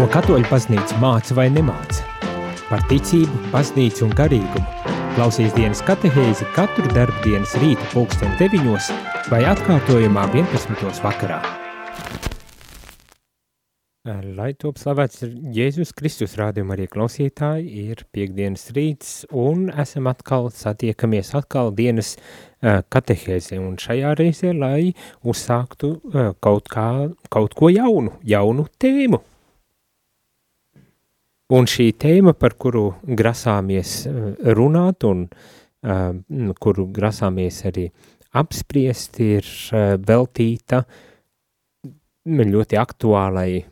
Ko katoļu baznīca māca vai nemāca? Par ticību, baznīcu un garīgumu. Klausies dienas katehēzi katru darbdienas rīta pulksten 9 vai atkārtojumā 11. vakarā. Lai top slavēts Jēzus Kristus rādījuma arī klausītāji, ir piekdienas rīts un esam atkal satiekamies atkal dienas uh, katehēzi un šajā reizē, lai uzsāktu uh, kaut, kā, kaut ko jaunu, jaunu tēmu. Un šī tēma, par kuru grasāmies runāt un uh, kuru grasāmies arī apspriest, ir uh, veltīta ļoti aktuālai,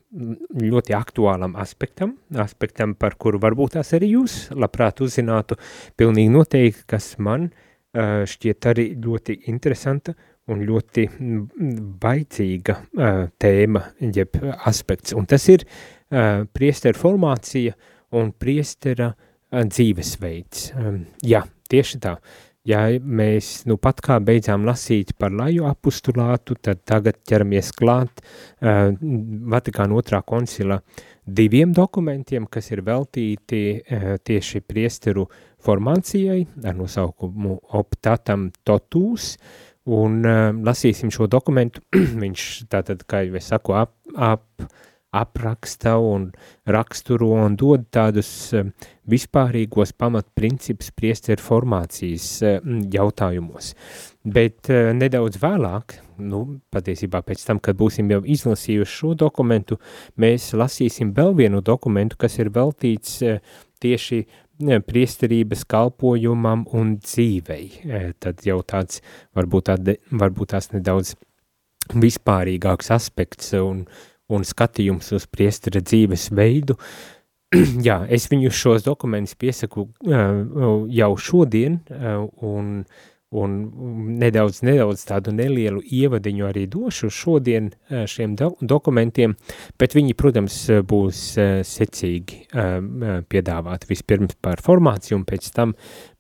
ļoti aktuālam aspektam, aspektam, par kuru varbūt tās arī jūs labprāt uzzinātu pilnīgi noteikti, kas man uh, šķiet arī ļoti interesanta un ļoti baicīga uh, tēma, jeb aspekts. Un tas ir uh, priestera formācija un priestera uh, dzīvesveids. Jā, tieši tā. Ja mēs nu pat kā beidzām lasīt par laju apustulātu, tad tagad ķeramies klāt uh, Vatikāna otrā koncila diviem dokumentiem, kas ir veltīti uh, tieši priesteru formācijai ar nosaukumu optatam totūs, un uh, lasīsim šo dokumentu, viņš tātad, kā jau es saku, ap, ap apraksta un raksturo un dod tādus eh, vispārīgos pamatprincipus priesteru formācijas eh, jautājumos. Bet eh, nedaudz vēlāk, nu, patiesībā pēc tam, kad būsim jau izlasījuši šo dokumentu, mēs lasīsim vēl vienu dokumentu, kas ir veltīts tieši priesterības kalpojumam un dzīvei. Tad jau tāds varbūt, tād, varbūt tās nedaudz vispārīgāks aspekts un, un skatījums uz priestera dzīves veidu. Jā, es viņu šos dokumentus piesaku jau šodien un, un nedaudz, nedaudz tādu nelielu ievadiņu arī došu šodien šiem do dokumentiem, bet viņi, protams, būs secīgi piedāvāti vispirms par formāciju un pēc tam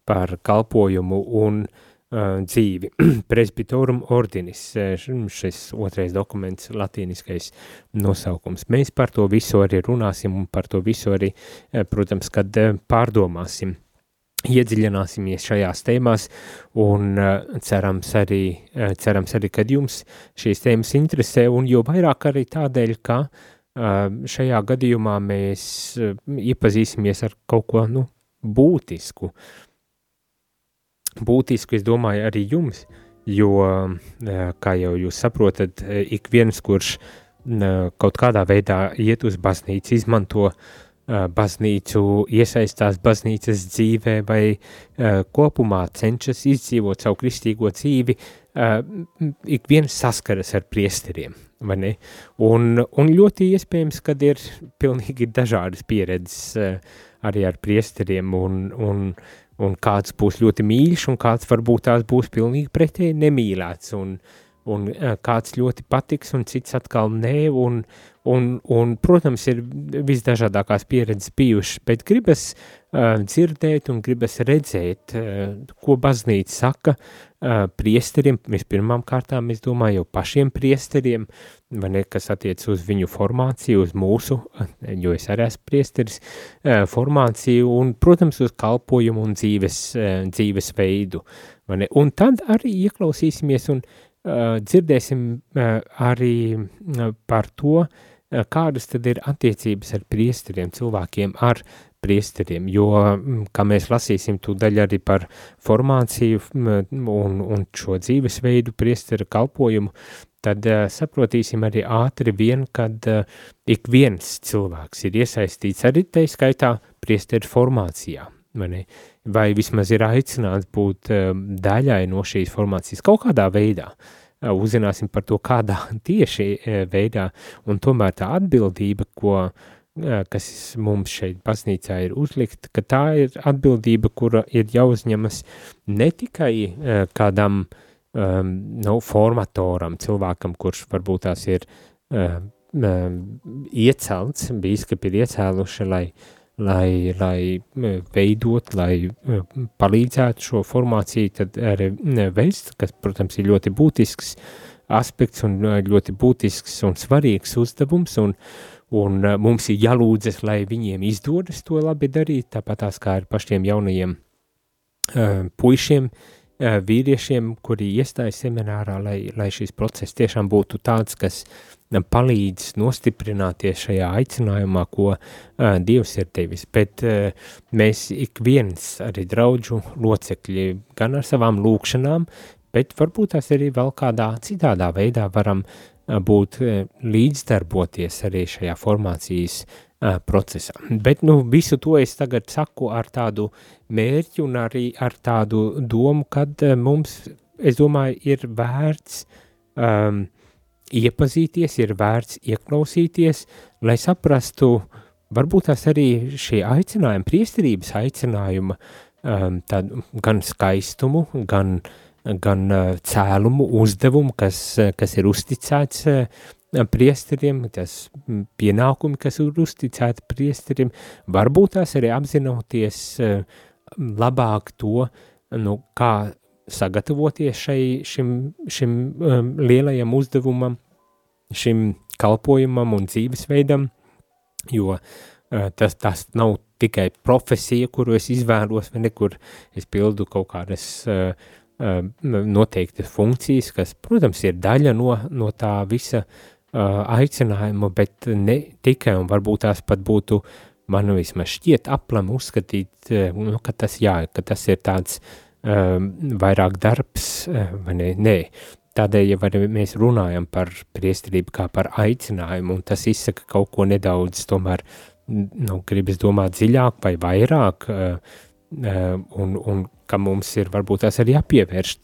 par kalpojumu un uh, dzīvi. Presbitorum ordinis, šis otrais dokuments, latīniskais nosaukums. Mēs par to visu arī runāsim un par to visu arī, protams, kad pārdomāsim. Iedziļināsimies šajās tēmās un cerams, arī, cerams arī, kad jums šīs tēmas interesē un jo vairāk arī tādēļ, ka šajā gadījumā mēs iepazīsimies ar kaut ko nu, būtisku, uh, būtisku, es domāju, arī jums, jo, eh, kā jau jūs saprotat, eh, ik viens, kurš eh, kaut kādā veidā iet uz baznīcu, izmanto baznīcu, iesaistās baznīcas dzīvē vai kopumā cenšas izdzīvot savu kristīgo dzīvi, ik viens saskaras ar priesteriem, vai ne? Un, un ļoti iespējams, kad ir pilnīgi dažādas pieredzes arī ar priesteriem un, un un kāds būs ļoti mīļš, un kāds varbūt tās būs pilnīgi pretēji nemīlēts, un, un kāds ļoti patiks, un cits atkal nē, un, un, un protams, ir visdažādākās pieredzes bijušas, bet gribas uh, dzirdēt un gribas redzēt, uh, ko baznīca saka uh, priesteriem, vispirmām kārtām, es domāju, jau pašiem priesteriem, vai ne, kas attiec uz viņu formāciju, uz mūsu, jo es arī esmu priesteris, uh, formāciju un, protams, uz kalpojumu un dzīves, uh, dzīves veidu, vai ne, un tad arī ieklausīsimies un uh, dzirdēsim arī par to, kādas tad ir attiecības ar priesteriem, cilvēkiem ar priesteriem, jo, kā mēs lasīsim tūdaļ arī par formāciju un, un šo dzīvesveidu priestera kalpojumu, tad uh, saprotīsim arī ātri vien, kad uh, ik viens cilvēks ir iesaistīts arī tai skaitā priestera formācijā, vai, ne? vai vismaz ir aicināts būt uh, daļai no šīs formācijas kaut kādā veidā. Uh, uzzināsim par to, kādā tieši uh, veidā, un tomēr tā atbildība, ko uh, kas mums šeit baznīcā ir uzlikt, ka tā ir atbildība, kura ir jāuzņemas ne tikai uh, kādam um, nu, formatoram, cilvēkam, kurš varbūt tās ir uh, um, iecelts, bīskapi ir iecēluši, lai, lai, lai veidot, lai uh, palīdzētu šo formāciju, tad arī veist, kas, protams, ir ļoti būtisks aspekts un ļoti būtisks un svarīgs uzdevums, un, un uh, mums ir jālūdzas, lai viņiem izdodas to labi darīt, tāpat tās kā ar pašiem jaunajiem uh, puišiem, uh, vīriešiem, kuri iestājas seminārā, lai, lai šis process tiešām būtu tāds, kas palīdz nostiprināties šajā aicinājumā, ko uh, Dievs ir devis, bet uh, mēs ik viens arī draudžu locekļi gan ar savām lūkšanām, bet varbūt tās arī vēl kādā citādā veidā varam uh, būt uh, līdzdarboties arī šajā formācijas uh, procesā. Bet nu, visu to es tagad saku ar tādu mērķu un arī ar tādu domu, kad mums, es domāju, ir vērts um, iepazīties, ir vērts ieklausīties, lai saprastu, varbūt tās arī šie aicinājumi, priesterības aicinājuma, um, tādu gan skaistumu, gan, gan uh, cēlumu, uzdevumu, kas, kas ir uzticēts uh, priesteriem, tas pienākumi, kas ir uzticēti priesteriem, varbūt tās arī apzinoties labāk to, nu, kā sagatavoties šai, šim, šim um, lielajam uzdevumam, šim kalpojumam un dzīvesveidam, jo uh, tas, tas nav tikai profesija, kuru es izvēlos, vai nekur es pildu kaut kādas uh, noteiktas funkcijas, kas, protams, ir daļa no, no tā visa uh, aicinājuma, bet ne tikai, un varbūt tās pat būtu man vismaz šķiet aplam uzskatīt, nu, ka tas jā, ka tas ir tāds um, vairāk darbs, vai ne? Nē, tādēļ, ja mēs runājam par priesterību kā par aicinājumu, un tas izsaka kaut ko nedaudz, tomēr, nu, gribas domāt dziļāk vai vairāk, uh, un, un ka mums ir varbūt tās arī jāpievērš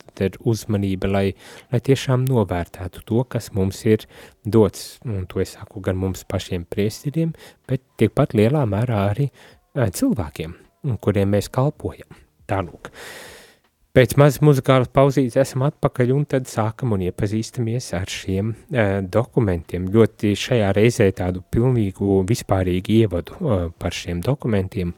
uzmanība, lai, lai tiešām novērtētu to, kas mums ir dots, un to es saku gan mums pašiem priesteriem, bet tikpat lielā mērā arī uh, cilvēkiem, kuriem mēs kalpojam. Tālūk. Pēc mazas muzikālas pauzītes esam atpakaļ un tad sākam un iepazīstamies ar šiem uh, dokumentiem. Ļoti šajā reizē tādu pilnīgu vispārīgu ievadu uh, par šiem dokumentiem,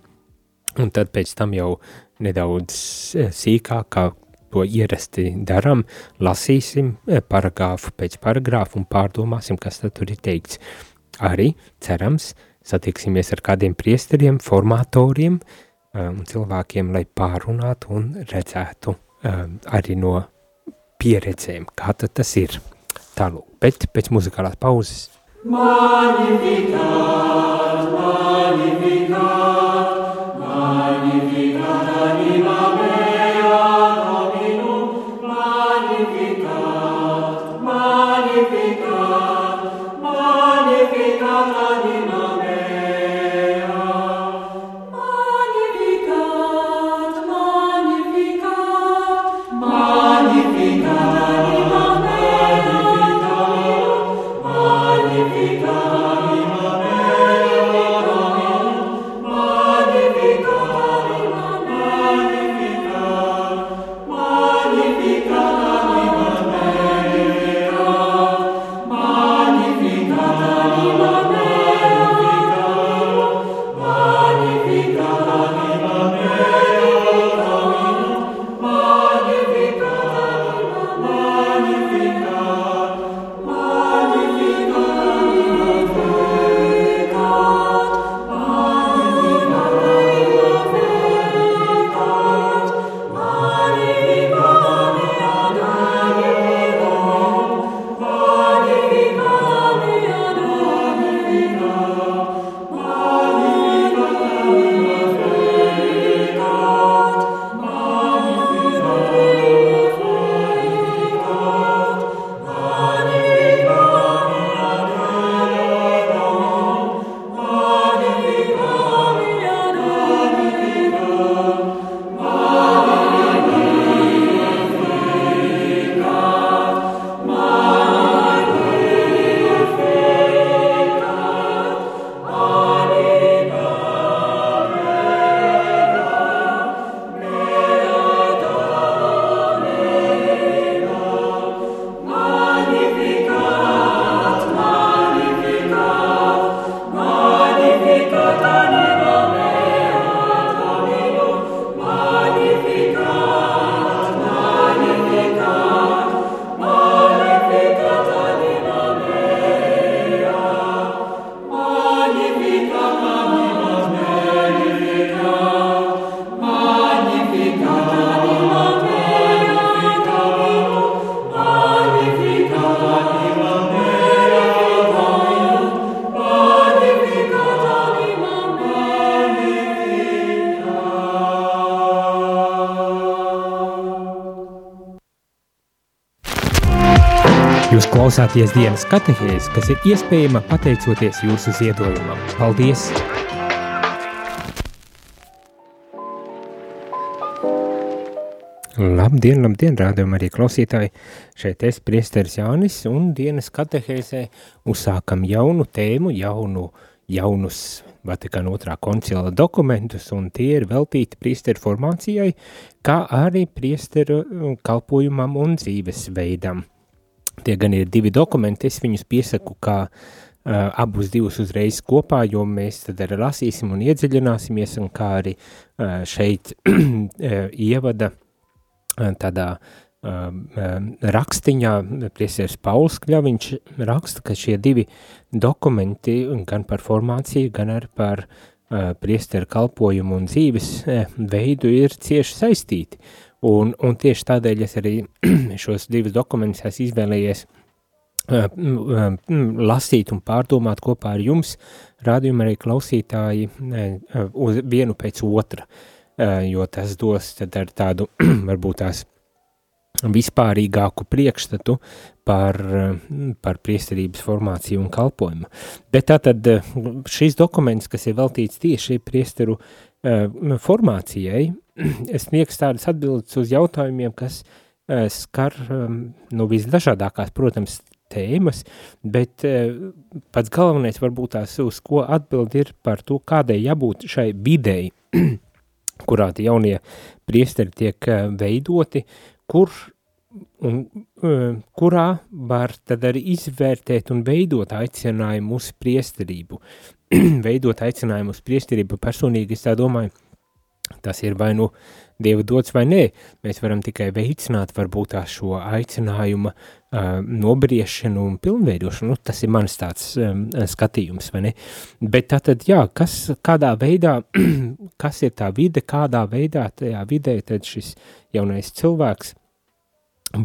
un tad pēc tam jau nedaudz uh, sīkāk, kā to ierasti daram, lasīsim uh, paragrāfu pēc paragrāfu un pārdomāsim, kas tad tur ir teikts. Arī, cerams, satiksimies ar kādiem priesteriem, formatoriem, uh, um, cilvēkiem, lai pārunātu un redzētu arī no pieredzēm, kā tas ir. Tālūk, bet pēc muzikālās pauzes. Magnificat, magnificat, klausāties dienas katehēs, kas ir iespējama pateicoties jūsu ziedojumam. Paldies! Labdien, labdien, rādījumā arī klausītāji. Šeit es priesteris Jānis un dienas katehēzē uzsākam jaunu tēmu, jaunu, jaunus Vatikāna otrā koncila dokumentus, un tie ir veltīti priesteru formācijai, kā arī priesteru kalpojumam un dzīvesveidam. Tie gan ir divi dokumenti, es viņus piesaku kā uh, abus divus uzreiz kopā, jo mēs tad arī lasīsim un iedziļināsimies, un kā arī uh, šeit ievada tādā rakstiņā, priesieris Pauls Kļaviņš raksta, ka šie divi dokumenti gan par formāciju, gan arī par priesteru kalpojumu un dzīves veidu ir cieši saistīti. Un, un tieši tādēļ es arī šos divus dokumentus izvēlējies uh, lasīt un pārdomāt kopā ar jums, rādījumā arī klausītāji uh, uz vienu pēc otra, uh, jo tas dos tad ar tādu varbūt tās vispārīgāku priekšstatu par, par priesterības formāciju un kalpojumu. Bet tātad šis dokuments, kas ir veltīts tieši priesteru uh, formācijai, sniegs tādas atbildes uz jautājumiem, kas uh, skar um, nu, visdažādākās, protams, tēmas, bet uh, pats galvenais varbūt tās, uz ko atbild ir par to, kādai jābūt šai videi, kurā tie jaunie priesteri tiek uh, veidoti, kur un kurā var tad arī izvērtēt un veidot aicinājumu uz priesterību. veidot aicinājumu uz priesterību personīgi, es tā domāju, tas ir vai nu Dieva dots vai nē, mēs varam tikai veicināt varbūt tā šo aicinājumu uh, nobriešanu un pilnveidošanu, nu, tas ir mans tāds um, skatījums, vai ne? Bet tātad, jā, kas, kādā veidā, kas ir tā vide, kādā veidā tajā vidē tad šis jaunais cilvēks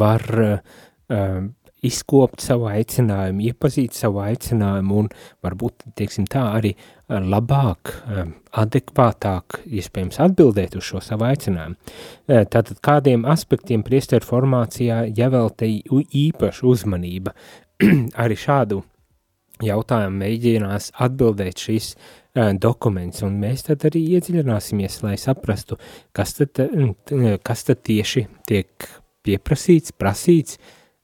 var uh, izkopt savu aicinājumu, iepazīt savu aicinājumu un varbūt, teiksim tā, arī labāk, adekvātāk, iespējams, atbildēt uz šo savu aicinājumu. Tātad kādiem aspektiem priesteru formācijā jāvelta īpaša uzmanība. arī šādu jautājumu mēģinās atbildēt uh, dokuments, un mēs tad arī iedziļināsimies, lai saprastu, kas tad, kas tad tieši tiek pieprasīts, prasīts,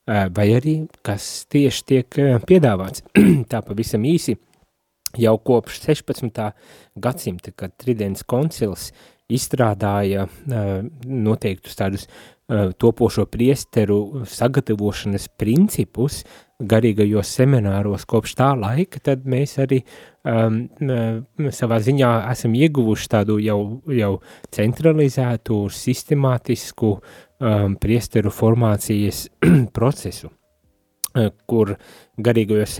vai arī kas tieši tiek piedāvāts. Tā pavisam īsi jau kopš 16. gadsimta, kad Tridents koncils izstrādāja noteiktus tādus topošo priesteru sagatavošanas principus garīgajos semināros kopš tā laika, tad mēs arī um, savā ziņā esam ieguvuši tādu jau, jau centralizētu, sistemātisku um, priesteru formācijas procesu, kur garīgajos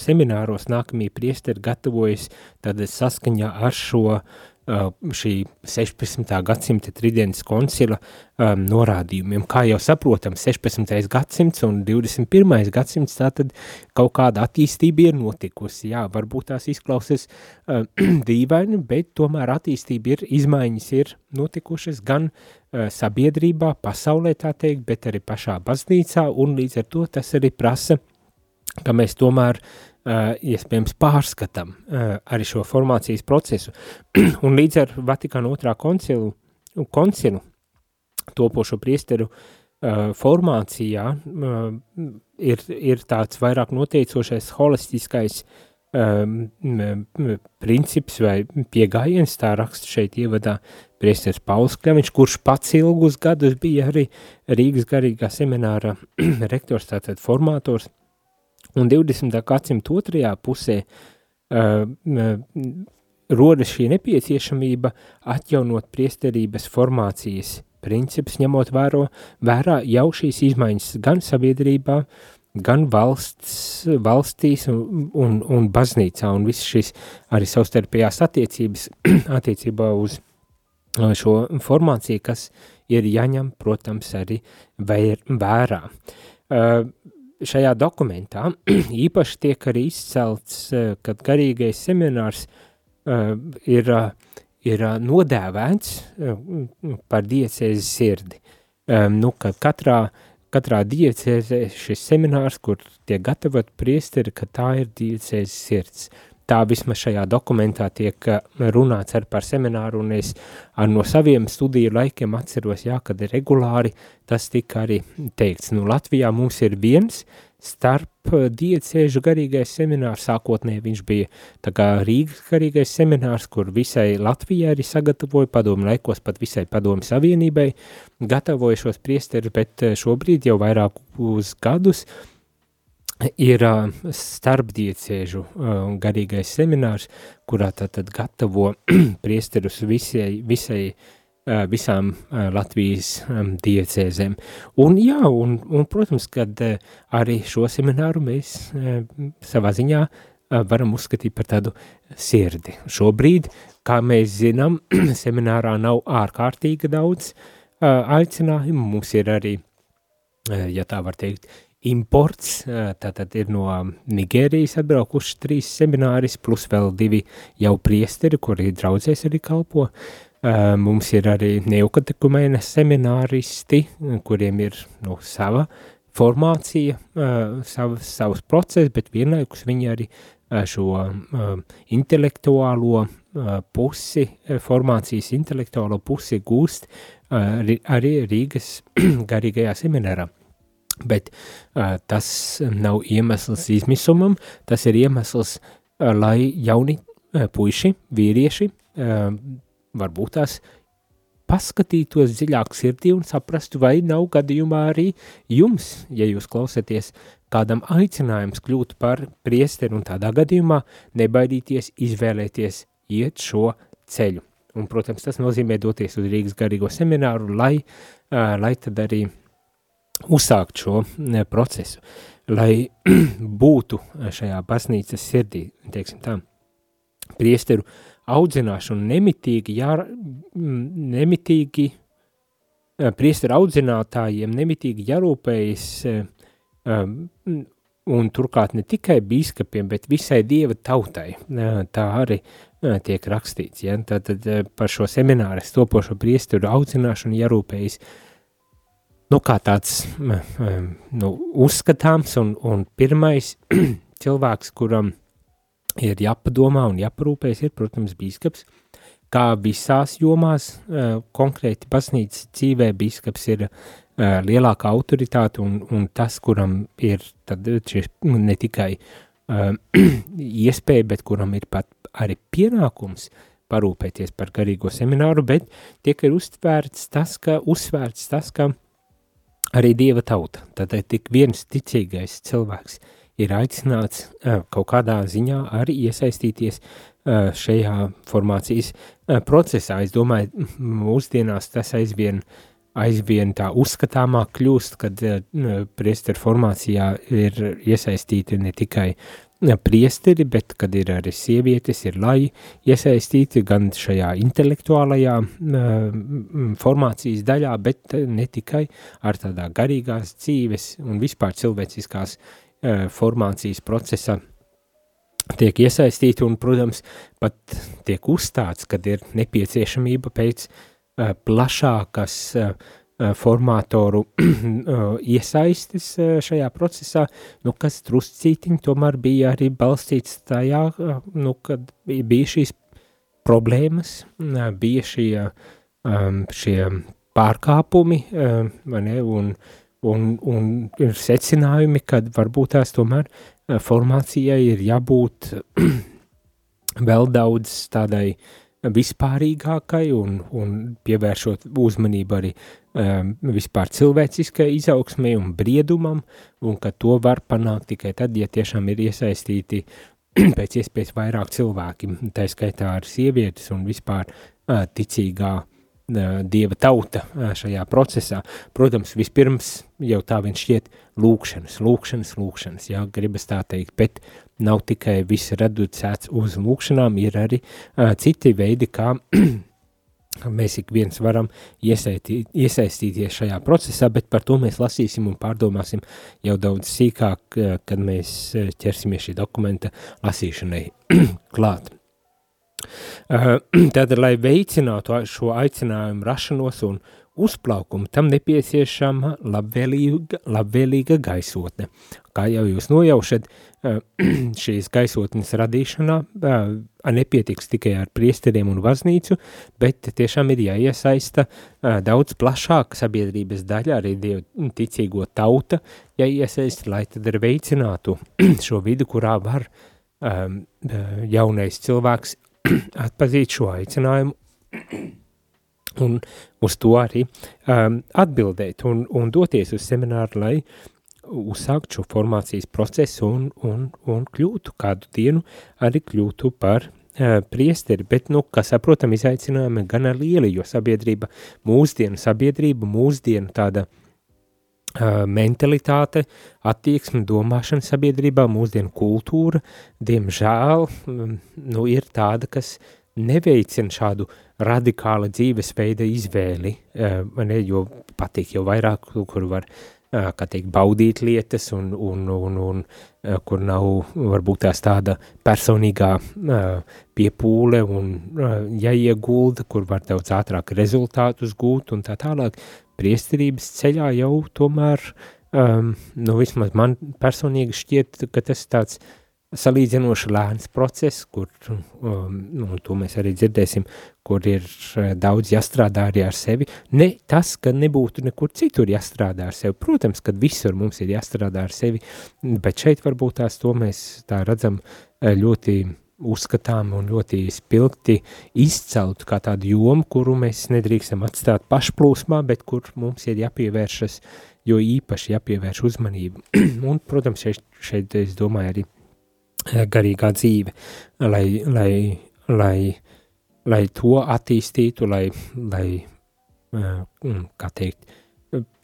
semināros nākamie priesteri gatavojas tad saskaņā ar šo šī 16. gadsimta tridienas koncila um, norādījumiem. Kā jau saprotam, 16. gadsimts un 21. gadsimts tātad kaut kāda attīstība ir notikusi. Jā, varbūt tās izklausas uh, dīvaini, bet tomēr attīstība ir, izmaiņas ir notikušas gan uh, sabiedrībā, pasaulē tā teikt, bet arī pašā baznīcā, un līdz ar to tas arī prasa, ka mēs tomēr uh, Uh, iespējams pārskatām uh, arī šo formācijas procesu. un līdz ar Vatikāna otrā koncilu, koncilu topošo priesteru uh, formācijā ir, ir tāds vairāk noteicošais holistiskais um, princips vai piegājiens, tā raksta šeit ievadā priesteris Pauls Kļaviņš, kurš pats ilgus gadus bija arī Rīgas garīgā semināra rektors, tātad formātors, Un 20. gadsimta otrajā pusē uh, rodas šī nepieciešamība atjaunot priesterības formācijas principus, ņemot vēro, vērā jau šīs izmaiņas gan sabiedrībā, gan valsts, valstīs un, un, un baznīcā, un viss šis arī savstarpējās attiecības attiecībā uz šo formāciju, kas ir jāņem, protams, arī vēr, vērā. Uh, šajā dokumentā īpaši tiek arī izcelts, eh, kad garīgais seminārs uh, ir, uh, ir uh, nodēvēts uh, par diecēzi sirdi. Um, nu, ka katrā, katrā diecēzē šis seminārs, kur tiek gatavot priesteri, ka tā ir diecēzes sirds. Tā vismaz šajā dokumentā tiek runāts ar par semināru, un es ar no saviem studiju laikiem atceros, jā, kad regulāri tas tika arī teikts. Nu, Latvijā mums ir viens starp diecēžu garīgais seminārs, sākotnēji viņš bija tā kā Rīgas garīgais seminārs, kur visai Latvijai arī sagatavoja padomu laikos, pat visai padomu savienībai gatavoja šos priesterus, bet šobrīd jau vairākus gadus uh, ir uh, starpdiecēžu uh, garīgais seminārs, kurā tātad gatavo priesterus visai, visai uh, visām uh, Latvijas um, diecēzēm. Un jā, un, un protams, kad uh, arī šo semināru mēs uh, savā ziņā uh, varam uzskatīt par tādu sirdi. Šobrīd, kā mēs zinām, seminārā nav ārkārtīgi daudz uh, aicinājumu, mums ir arī, uh, ja tā var teikt, imports, tātad ir no Nigērijas atbraukuši trīs semināris, plus vēl divi jau priesteri, kuri draudzēs arī kalpo. Mums ir arī neukatekumēna semināristi, kuriem ir nu, sava formācija, savs, savs process, bet vienlaikus viņi arī šo intelektuālo pusi, formācijas intelektuālo pusi gūst arī Rīgas garīgajā seminārā. Bet uh, tas nav iemesls izmisumam, tas ir iemesls, uh, lai jauni uh, puiši, vīrieši, uh, varbūt tās paskatītos dziļāk sirdī un saprastu, vai nav gadījumā arī jums, ja jūs klausaties, kādam aicinājums kļūt par priesteri un tādā gadījumā nebaidīties izvēlēties iet šo ceļu. Un, protams, tas nozīmē doties uz Rīgas garīgo semināru, lai, lai tad arī uh, uzsākt šo procesu, lai būtu šajā baznīcas sirdī, teiksim tā, priesteru audzināšanu nemitīgi, jā, nemitīgi priesteru audzinātājiem nemitīgi jārūpējas un turklāt ne tikai bīskapiem, bet visai dieva tautai. Tā arī tiek rakstīts. Ja? Tātad par šo semināru topošo priesteru audzināšanu jārūpējas uh, nu, kā tāds nu, uzskatāms un, un pirmais cilvēks, kuram ir jāpadomā un jāparūpēs, ir, protams, bīskaps. Kā visās jomās, konkrēti baznīcas dzīvē, bīskaps ir lielākā autoritāte un, un tas, kuram ir šis, ne tikai uh, iespēja, bet kuram ir pat arī pienākums parūpēties par garīgo semināru, bet tiek ir uztvērts tas, ka, uzsvērts tas, ka arī dieva tauta. Tad tik viens ticīgais cilvēks ir aicināts uh, kaut kādā ziņā arī iesaistīties uh, šajā formācijas uh, procesā. Es domāju, mūsdienās tas aizvien, aizvien tā uzskatāmāk kļūst, kad uh, priesteru formācijā ir iesaistīti ne tikai priesteri, bet kad ir arī sievietes, ir lai iesaistīti gan šajā intelektuālajā formācijas daļā, bet ne tikai ar tādā garīgās dzīves un vispār cilvēciskās uh, formācijas procesa tiek iesaistīti un, protams, pat tiek uzstāts, kad ir nepieciešamība pēc uh, plašākas uh, formātoru eh, iesaistis eh, šajā procesā, nu, kas truscītiņi tomēr bija arī balstīts tajā, nu, kad bija šīs problēmas, bija šie, šie pārkāpumi, ne, un, un, un ir secinājumi, kad varbūt tās tomēr formācijai ir jābūt vēl daudz tādai vispārīgākai un, un pievēršot uzmanību arī um, vispār cilvēciskai izaugsmai un briedumam, un ka to var panākt tikai tad, ja tiešām ir iesaistīti pēc iespējas vairāk cilvēki, tā skaitā ar sievietes un vispār uh, ticīgā uh, dieva tauta šajā procesā. Protams, vispirms jau tā viņš šķiet lūkšanas, lūkšanas, lūkšanas, jā, gribas tā teikt, bet nav tikai viss reducēts uz lūkšanām, ir arī uh, citi veidi, kā mēs ik viens varam iesaistīt, iesaistīties šajā procesā, bet par to mēs lasīsim un pārdomāsim jau daudz sīkāk, kad mēs ķersimies šī dokumenta lasīšanai klāt. Tātad, lai veicinātu šo aicinājumu rašanos un, uzplaukumu, tam nepieciešama labvēlīga, labvēlīga gaisotne. Kā jau jūs nojaušat, šīs gaisotnes radīšanā nepietiks tikai ar priesteriem un vaznīcu, bet tiešām ir jāiesaista daudz plašāka sabiedrības daļa, arī dievu ticīgo tauta, jāiesaista, lai tad arī veicinātu šo vidu, kurā var jaunais cilvēks atpazīt šo aicinājumu un uz to arī um, atbildēt un, un doties uz semināru, lai uzsākt šo formācijas procesu un, un, un kļūtu kādu dienu arī kļūtu par uh, priesteri, bet, nu, kā saprotam, izaicinājumi gana lieli, jo sabiedrība, mūsdienu sabiedrība, mūsdienu tāda uh, mentalitāte, attieksme, domāšana sabiedrībā, mūsdienu kultūra, diemžēl, um, nu, ir tāda, kas neveicina šādu radikāla dzīvesveida izvēli, uh, ne, jo patīk jau vairāk, kur var kā teikt, baudīt lietas un, un, un, un kur nav varbūt tās tāda personīgā piepūle un jāiegulda, kur var daudz ātrāk rezultātus gūt un tā tālāk. Priesterības ceļā jau tomēr, um, nu vismaz man personīgi šķiet, ka tas tāds uh, salīdzinoši lēns process, kur, um, nu, to mēs arī dzirdēsim, kur ir uh, daudz jāstrādā arī ar sevi. Ne tas, ka nebūtu nekur citur jāstrādā ar sevi. Protams, ka visur mums ir jāstrādā ar sevi, bet šeit varbūt tās to mēs tā redzam uh, ļoti uzskatām un ļoti spilgti izcelt kā tādu jomu, kuru mēs nedrīkstam atstāt pašplūsmā, bet kur mums ir jāpievēršas, jo īpaši jāpievērš uzmanību. un, protams, šeit, šeit es domāju arī Eh, garīgā dzīve, lai, lai, lai, lai to attīstītu, lai, lai eh, kā teikt,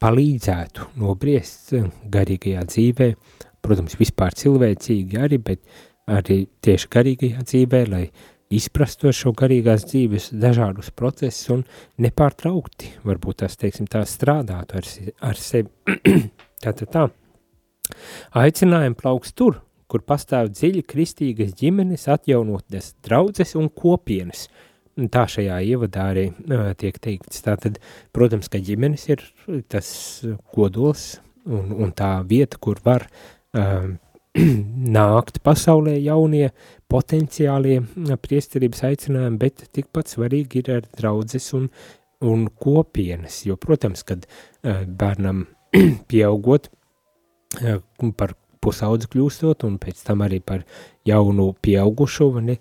palīdzētu nobriest garīgajā dzīvē, protams, vispār cilvēcīgi arī, bet arī tieši garīgajā dzīvē, lai izprasto šo garīgās dzīves dažādus procesus un nepārtraukti, varbūt tas, teiksim, tā strādātu ar, ar sevi. Tātad tā. Aicinājumi plauks tur, kur pastāv dziļi kristīgas ģimenes, atjaunotas draudzes un kopienas. Tā šajā ievadā arī uh, tiek teikts. Tātad, protams, ka ģimenes ir tas kodols un, un tā vieta, kur var uh, nākt pasaulē jaunie potenciālie priesterības aicinājumi, bet tikpat svarīgi ir ar draudzes un, un kopienas, jo, protams, kad uh, bērnam pieaugot, par pusaudzi kļūstot, un pēc tam arī par jaunu pieaugušo, ne,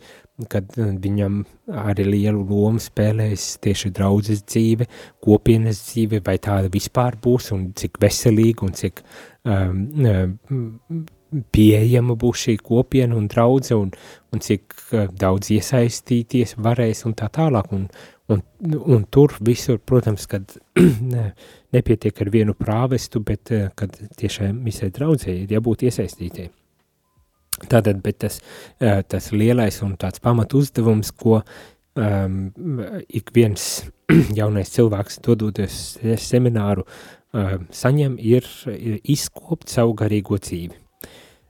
kad uh, viņam arī lielu lomu spēlēs tieši draudzes dzīve, kopienas dzīve, vai tāda vispār būs, un cik veselīga, un cik um, um, pieejama būs šī kopiena un draudze, un, un cik uh, daudz iesaistīties varēs, un tā tālāk, un, un, un tur visur, protams, kad nepietiek ar vienu prāvestu, bet eh, kad tiešām visai draudzēji ir jābūt iesaistītē. Tātad, bet tas, eh, tas lielais un tāds pamat uzdevums, ko um, ik viens jaunais cilvēks dodoties semināru um, saņem, ir izkopt savu garīgo dzīvi.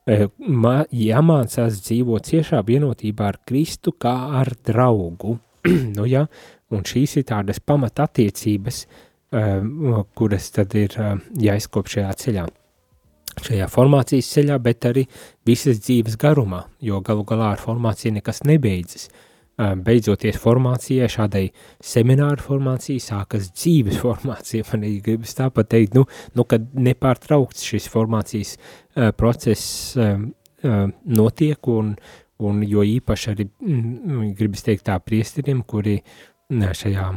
Ma, jāmācās dzīvot ciešā vienotībā ar Kristu kā ar draugu. nu, ja, un šīs ir tādas pamatatiecības, uh, Ehm, kuras tad ir ehm, jāizkop šajā ceļā. Šajā formācijas ceļā, bet arī visas dzīves garumā, jo galu galā ar formāciju nekas nebeidzas. Ehm, beidzoties formācijai, šādai semināru formācijai, sākas dzīves formācija. Man ir gribas tāpat teikt, nu, nu kad nepārtraukts šis formācijas uh, process uh, uh, notiek, un, un jo īpaši arī mm, gribas teikt tā priesteriem, kuri šajā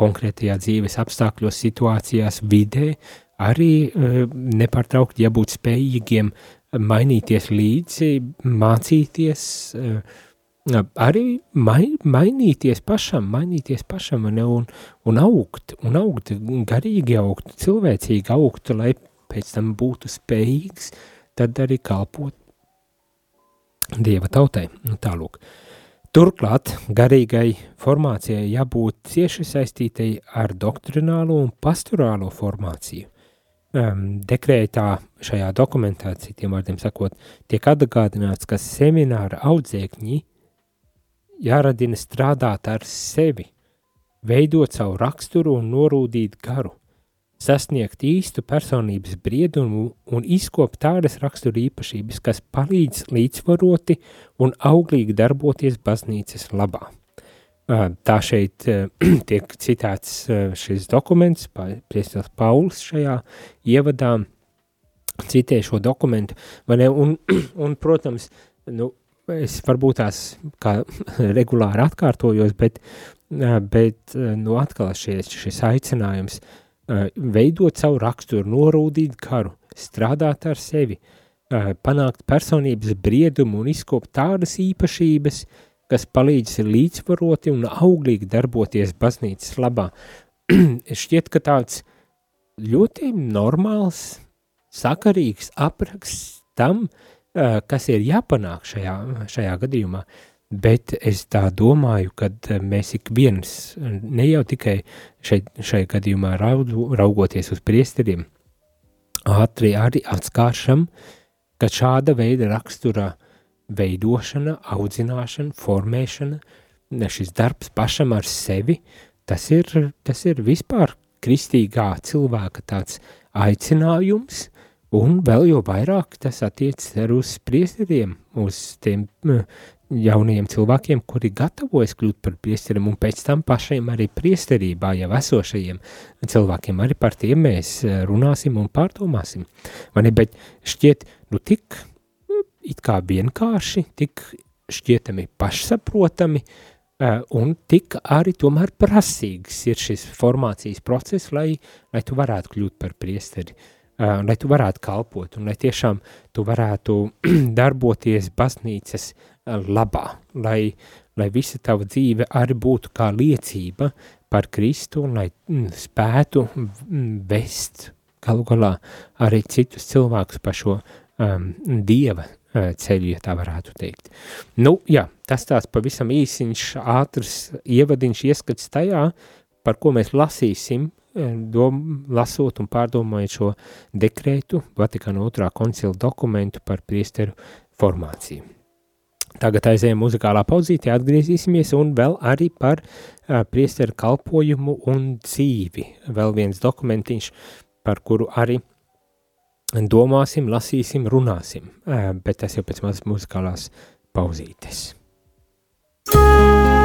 konkrētajā dzīves apstākļos, situācijās, vidē, arī uh, nepārtraukti jābūt spējīgiem mainīties līdzi, mācīties, uh, arī mai, mainīties pašam, mainīties pašam un, un, un augt, un augt, garīgi augt, cilvēcīgi augt, lai pēc tam būtu spējīgs tad arī kalpot Dieva tautai. Nu, tālūk. Uh, Turklāt garīgai formācijai jābūt cieši saistītai ar doktrinālo un pastorālo formāciju. Um, dekrētā šajā dokumentā, citiem vārdiem sakot, tiek atgādināts, ka semināra audzēkņi jāradina strādāt ar sevi, veidot savu raksturu un norūdīt garu, sasniegt īstu personības briedumu un izkopt tādas rakstura īpašības, kas palīdz līdzvaroti un auglīgi darboties baznīcas labā. Tā šeit tiek citāts šis dokuments, priestels Pauls šajā ievadā citē šo dokumentu, vai ne, un, un protams, nu, es varbūt tās kā regulāri atkārtojos, bet, bet nu, atkal šis, šis aicinājums veidot savu raksturu, norūdīt karu, strādāt ar sevi, panākt personības briedumu un izkopt tādas īpašības, kas palīdz līdzvaroti un auglīgi darboties baznīcas labā. Šķiet, ka tāds ļoti normāls, sakarīgs apraksts tam, uh, kas ir jāpanāk šajā, šajā gadījumā, bet es tā domāju, ka mēs ik viens, ne jau tikai šeit, šajā gadījumā raudu, raugoties uz priesteriem, ātri arī atskāršam, ka šāda veida rakstura veidošana, audzināšana, formēšana, šis darbs pašam ar sevi, tas ir, tas ir vispār kristīgā cilvēka tāds aicinājums, Un vēl jau vairāk tas attiecas uz priesteriem, uz tiem jaunajiem cilvēkiem, kuri gatavojas kļūt par priesteriem, un pēc tam pašiem arī priesterībā jau esošajiem cilvēkiem. Arī par tiem mēs eh, runāsim un pārdomāsim. Mani, bet šķiet, nu tik it kā vienkārši, tik šķietami pašsaprotami, uh, un tik arī tomēr prasīgs ir šis formācijas process, lai, lai tu varētu kļūt par priesteri. Uh, uh, lai tu varētu kalpot un lai tiešām tu varētu darboties baznīcas uh, labā, lai, lai visa tava dzīve arī būtu kā liecība par Kristu un lai mm, spētu mm, vest galu galā arī citus cilvēkus pa šo um, Dieva uh, ceļu, ja tā varētu teikt. Nu, jā, tas tāds pavisam īsiņš, ātrs ievadiņš ieskats tajā, par ko mēs lasīsim dom, lasot un pārdomājot šo dekrētu, Vatikāna otrā koncila dokumentu par priesteru formāciju. Tagad aizējām muzikālā pauzītē, atgriezīsimies un vēl arī par uh, priesteru kalpojumu un dzīvi. Vēl viens dokumentiņš, par kuru arī domāsim, lasīsim, runāsim, uh, bet tas jau pēc mazas muzikālās pauzītes. Música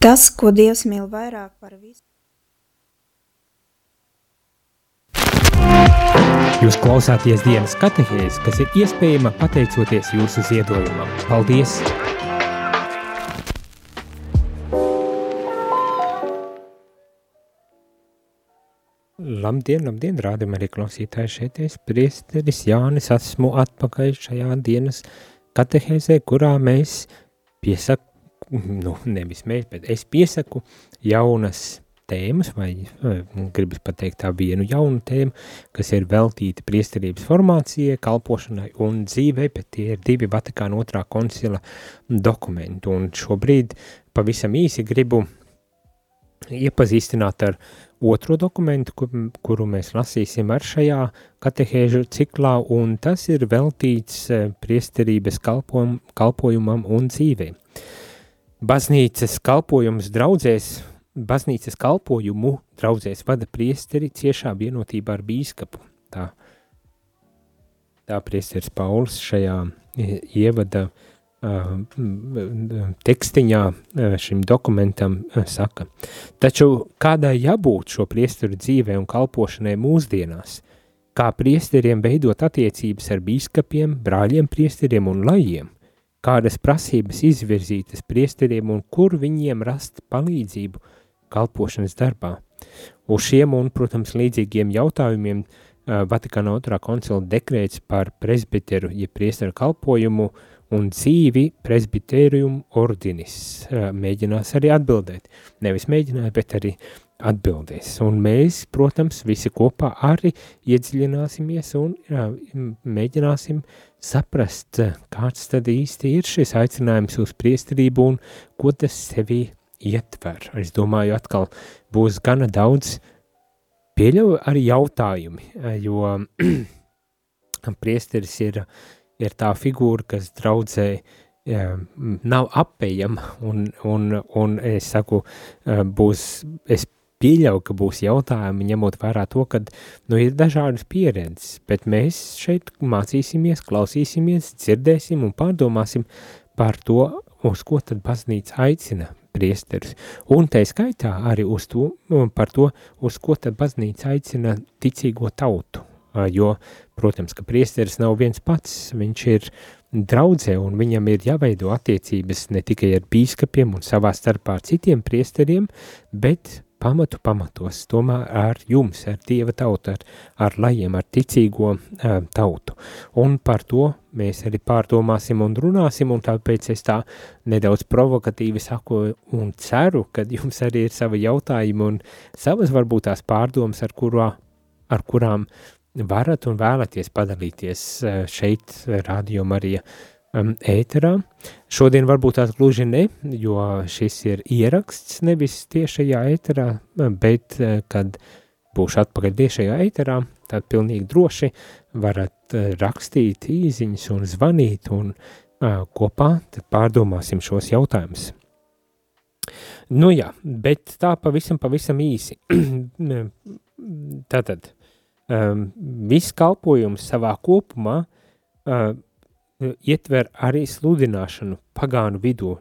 tas, ko Dievs mīl vairāk par visu. Jūs klausāties dienas katehēs, kas ir iespējama pateicoties jūsu ziedojumam. Paldies! Labdien, labdien, rādam arī klausītāji šeit es, priesteris Jānis, esmu atpakaļ šajā dienas katehēzē, kurā mēs piesak, nu, nevis mēs, bet es piesaku jaunas tēmas, vai gribas pateikt tā vienu jaunu tēmu, kas ir veltīta priesterības formācijai, kalpošanai un dzīvei, bet tie ir divi Vatikāna otrā koncila dokumenti, un šobrīd pavisam īsi gribu iepazīstināt ar otro dokumentu, kur, kuru mēs lasīsim ar šajā katehēžu ciklā, un tas ir veltīts e, priesterības kalpojum, kalpojumam un dzīvē. Baznīcas kalpojums draudzēs, baznīcas kalpojumu draudzēs vada priesteri ciešā vienotībā ar bīskapu. Tā, tā priesteris Pauls šajā ievada uh, tekstiņā šim dokumentam saka. Taču kādai jābūt šo priesteru dzīvē un kalpošanai mūsdienās? Kā priesteriem veidot attiecības ar bīskapiem, brāļiem priesteriem un lajiem? Kādas prasības izvirzītas priesteriem un kur viņiem rast palīdzību kalpošanas darbā? Uz šiem un, protams, līdzīgiem jautājumiem Vatikāna otrā koncila dekrēts par presbiteru, ja priesteru kalpojumu un dzīvi presbitērium ordinis mēģinās arī atbildēt. Nevis mēģināja, bet arī atbildēs. Un mēs, protams, visi kopā arī iedziļināsimies un jā, mēģināsim saprast, kāds tad īsti ir šis aicinājums uz priesterību un ko tas sevi ietver. Es domāju, atkal būs gana daudz pieļauju arī jautājumi, jo priesteris ir ir tā figūra, kas draudzē jā, nav apējama, un, un, un es saku, būs, es pieļauju, ka būs jautājumi, ņemot vērā to, ka nu, ir dažādas pieredzes, bet mēs šeit mācīsimies, klausīsimies, dzirdēsim un pārdomāsim par to, uz ko tad baznīca aicina priesteris. Un tā skaitā arī uz to, par to, uz ko tad baznīca aicina ticīgo tautu jo, protams, ka priesteris nav viens pats, viņš ir draudzē un viņam ir jāveido attiecības ne tikai ar bīskapiem un savā starpā ar citiem priesteriem, bet pamatu pamatos, tomēr ar jums, ar Dieva tautu, ar, ar lajiem, ar ticīgo uh, tautu. Un par to mēs arī pārdomāsim un runāsim, un tāpēc es tā nedaudz provokatīvi saku un ceru, ka jums arī ir savi jautājumi un savas varbūt tās pārdomas, ar, kurā, ar kurām varat un vēlaties padalīties eh, šeit, Radio Marija um, ēterā. Šodien varbūt tās gluži ne, jo šis ir ieraksts nevis tiešajā ēterā, bet eh, kad būšu atpakaļ tiešajā ēterā, tad pilnīgi droši varat eh, rakstīt īziņas un zvanīt un uh, kopā pārdomāsim šos jautājumus. Nu jā, bet tā pavisam, pavisam īsi. Tātad, um, viss kalpojums savā kopumā uh, ietver arī sludināšanu pagānu vidū.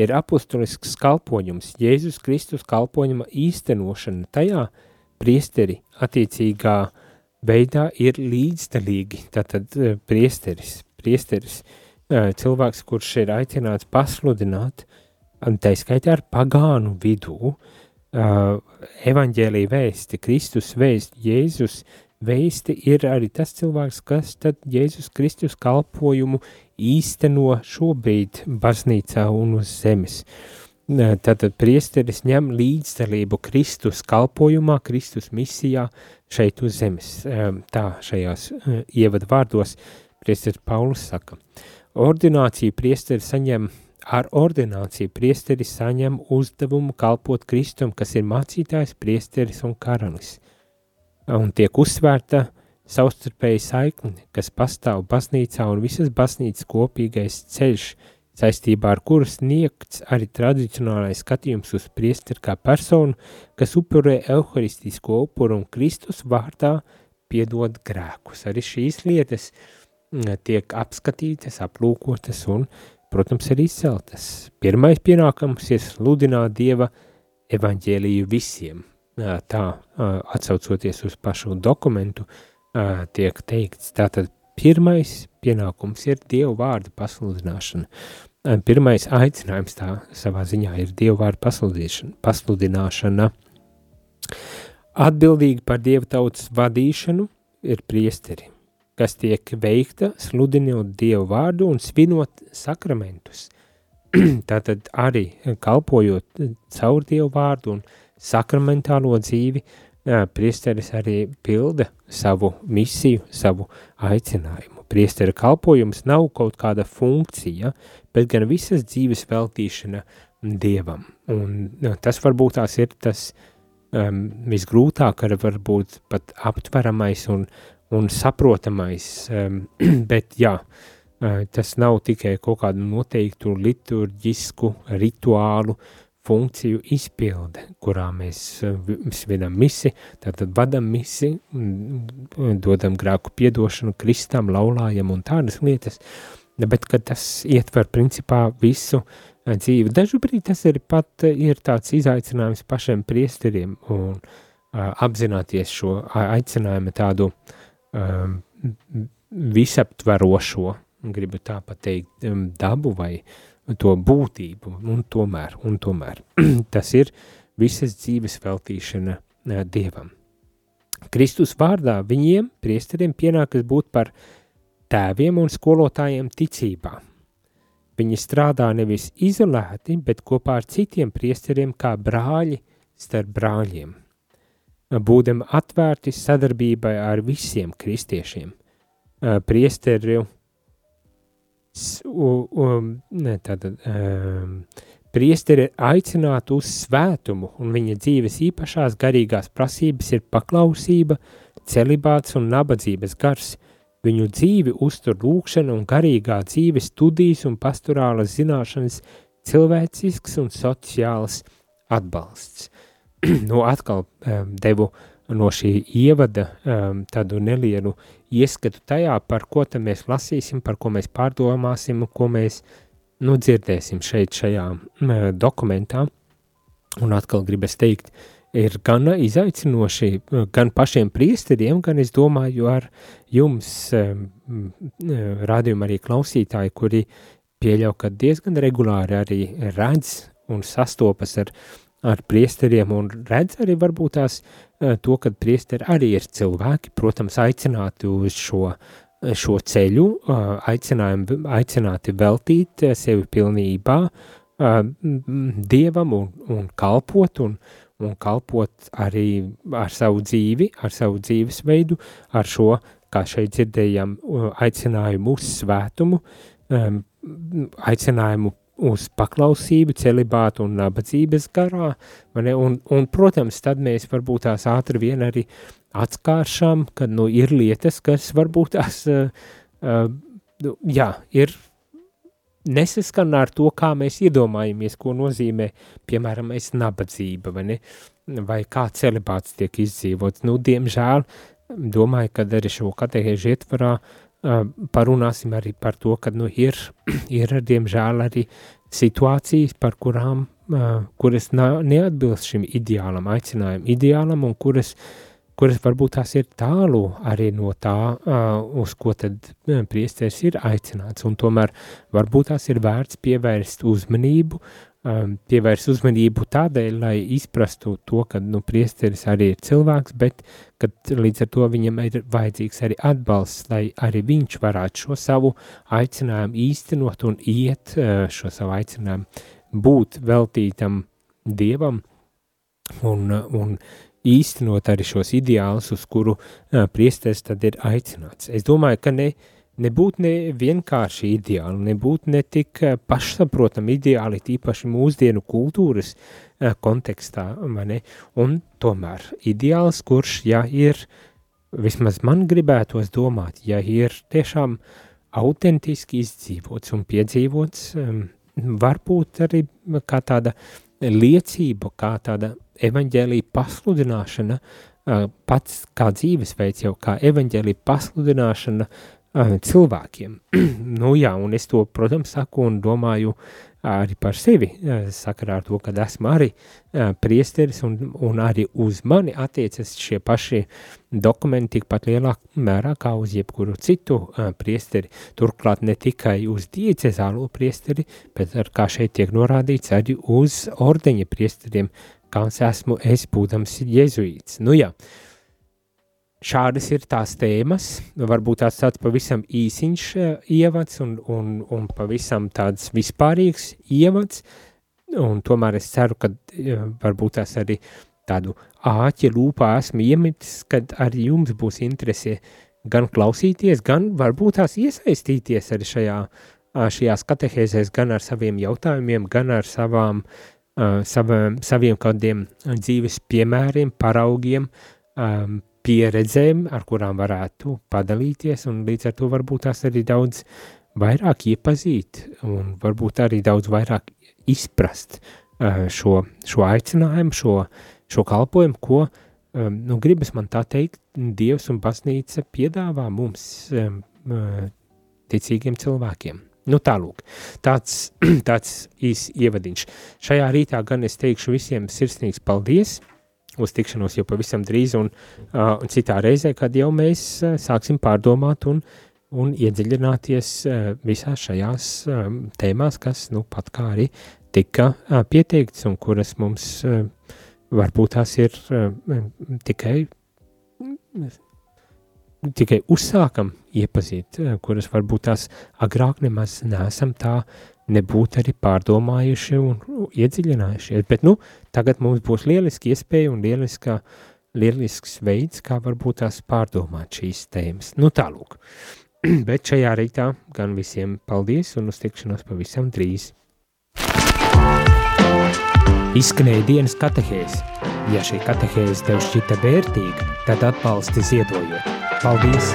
Ir apustulisks kalpojums, Jēzus Kristus kalpojuma īstenošana tajā priesteri attiecīgā veidā ir līdzdalīgi, tātad uh, priesteris, priesteris, uh, cilvēks, kurš ir aicināts pasludināt, tā skaitā ar pagānu vidū, uh, evaņģēlī vēsti, Kristus vēsti, Jēzus veisti ir arī tas cilvēks, kas tad Jēzus Kristus kalpojumu īsteno šobrīd baznīcā un uz zemes. Tātad priesteris ņem līdzdalību Kristus kalpojumā, Kristus misijā šeit uz zemes. Tā šajās ievada vārdos priesteris Paulus saka. Ordināciju priesteris saņem, ar ordināciju priesteris saņem uzdevumu kalpot Kristum, kas ir mācītājs, priesteris un karalis un tiek uzsvērta savstarpēji saikni, kas pastāv baznīcā un visas baznīcas kopīgais ceļš, saistībā ar kuru sniegts arī tradicionālais skatījums uz priesteri kā personu, kas upurē euharistisko upuru un Kristus vārdā piedod grēkus. Arī šīs lietas mm, tiek apskatītas, aplūkotas un protams, ir izceltas. Pirmais pienākums ir sludināt Dieva evaņģēliju visiem. Tā, atsaucoties uz pašu dokumentu, tiek teikts, tātad pirmais pienākums ir Dieva vārda pasludināšana. Pirmais aicinājums tā savā ziņā ir Dieva vārda pasludināšana. Atbildīgi par Dieva tautas vadīšanu ir priesteri kas tiek veikta sludinot Dievu vārdu un svinot sakramentus. Tātad arī kalpojot caur Dievu vārdu un sakramentālo dzīvi, priesteris arī pilda savu misiju, savu aicinājumu. Priestera kalpojums nav kaut kāda funkcija, bet gan visas dzīves veltīšana Dievam. Un tas varbūt tās ir tas um, visgrūtāk, ar varbūt pat aptveramais un, un saprotamais, um, bet jā, uh, tas nav tikai kaut kādu noteiktu liturģisku rituālu funkciju izpilde, kurā mēs uh, svinam misi, tātad vadam misi, dodam grēku piedošanu, kristam, laulājam un tādas lietas, bet kad tas ietver principā visu uh, dzīvi. Dažubrīd tas ir pat ir tāds izaicinājums pašiem priesteriem un uh, apzināties šo aicinājumu tādu uh, um, visaptverošo, gribu tā pateikt, um, dabu vai to būtību, un tomēr, un tomēr tas ir visas dzīves veltīšana uh, Dievam. Kristus vārdā viņiem, priesteriem, pienākas būt par tēviem un skolotājiem ticībā. Viņi strādā nevis izolēti, bet kopā ar citiem priesteriem kā brāļi starp brāļiem būdam atvērti sadarbībai ar visiem kristiešiem. Priesteri, tātad, priesteri aicinātu uz svētumu, un viņa dzīves īpašās garīgās prasības ir paklausība, celibāts un nabadzības gars. Viņu dzīvi uztur lūkšana un garīgā dzīve studijas un pastorālas zināšanas, cilvēcisks un sociāls atbalsts. nu, atkal um, devu no šī ievada um, tādu nelielu ieskatu tajā, par ko mēs lasīsim, par ko mēs pārdomāsim, ko mēs nu, dzirdēsim šeit šajā um, dokumentā. Un atkal gribas teikt, ir gan izaicinoši, gan pašiem priesteriem, gan es domāju ar jums, um, rādījumu arī klausītāji, kuri pieļauj, ka diezgan regulāri arī redz un sastopas ar ar priesteriem un redz arī varbūt tās to, ka priesteri arī ir cilvēki, protams, aicināti uz šo, šo ceļu, aicināti veltīt sevi pilnībā Dievam un, un kalpot un, un kalpot arī ar savu dzīvi, ar savu dzīvesveidu, ar šo, kā šeit dzirdējām, aicinājumu uz svētumu, aicinājumu uz paklausību, celibātu un nabadzības garā, ne, un, un, protams, tad mēs varbūt tās ātri vien arī atskāršam, kad, nu, ir lietas, kas varbūt tās, uh, uh, jā, ir nesaskan ar to, kā mēs iedomājamies, ko nozīmē, piemēram, es nabadzība, vai ne, vai kā celibāts tiek izdzīvots. Nu, diemžēl, domāju, kad arī šo katehēžu ietvarā uh, parunāsim arī par to, ka nu, ir, ir diemžēl arī situācijas, par kurām, kuras neatbilst šim ideālam, aicinājumam, ideālam, un kuras, kuras varbūt tās ir tālu arī no tā, uz ko tad priesteris ir aicināts, un tomēr varbūt tās ir vērts pievērst uzmanību um, pievērs uzmanību tādēļ, lai izprastu to, ka nu, priesteris arī ir cilvēks, bet kad līdz ar to viņam ir vajadzīgs arī atbalsts, lai arī viņš varētu šo savu aicinājumu īstenot un iet uh, šo savu aicinājumu būt veltītam Dievam un, un īstenot arī šos ideālus, uz kuru uh, priesteris tad ir aicināts. Es domāju, ka ne uh, nebūtu ne vienkārši ideāli, nebūtu ne tik eh, pašsaprotami ideāli, tīpaši mūsdienu kultūras uh, kontekstā, ne? un tomēr ideāls, kurš, ja ir, vismaz man gribētos domāt, ja ir tiešām autentiski izdzīvots un piedzīvots, varbūt arī kā tāda liecība, kā tāda evaņģēlīja pasludināšana, uh, pats kā dzīvesveids jau kā evaņģēlīja pasludināšana, cilvēkiem. nu jā, un es to, protams, saku un domāju arī par sevi, uh, sakarā ar to, kad esmu arī uh, priesteris un, un arī uz mani attiecas šie paši dokumenti tikpat lielā mērā kā uz jebkuru citu uh, priesteri. Turklāt ne tikai uz diecezālo priesteri, bet ar kā šeit tiek norādīts arī uz ordeņa priesteriem, kāds esmu es, būdams jezuīts. Nu jā, uh, šādas ir tās tēmas, varbūt tās tāds pavisam īsiņš uh, ievads un, un, un pavisam tāds vispārīgs ievads, un tomēr es ceru, ka uh, varbūt tās arī tādu āķi lūpā esmu iemetis, kad arī jums būs interese gan klausīties, gan varbūt tās iesaistīties arī šajā, šajās katehēzēs, gan ar saviem jautājumiem, gan ar savām, saviem, saviem kādiem dzīves piemēriem, paraugiem, um, pieredzēm, ar kurām varētu padalīties, un līdz ar to varbūt tās arī daudz vairāk iepazīt, un varbūt arī daudz vairāk izprast uh, šo, šo aicinājumu, šo, šo kalpojumu, ko, um, nu, gribas man tā teikt, Dievs un baznīca piedāvā mums, um, uh, ticīgiem cilvēkiem. Nu tālūk, tāds, tāds īs ievadiņš. Šajā rītā gan es teikšu visiem sirsnīgs paldies, uz tikšanos jau pavisam drīz un, uh, un citā reizē, kad jau mēs uh, sāksim pārdomāt un, un iedziļināties uh, visās šajās um, tēmās, kas nu pat kā arī tika uh, pieteikts un kuras mums uh, varbūt tās ir uh, tikai, tikai uzsākam iepazīt, uh, kuras varbūt tās agrāk nemaz neesam tā nebūt arī pārdomājuši un iedziļinājušies. Bet, nu, tagad mums būs lieliski iespēja un lieliska, lielisks veids, kā varbūt tās pārdomāt šīs tēmas. Nu, tālūk. Bet šajā rītā gan visiem paldies un uz tikšanos pavisam drīz. Izskanēja dienas katehēs. Ja šī katehēze tev šķita vērtīga, tad atbalsti ziedojot. Paldies!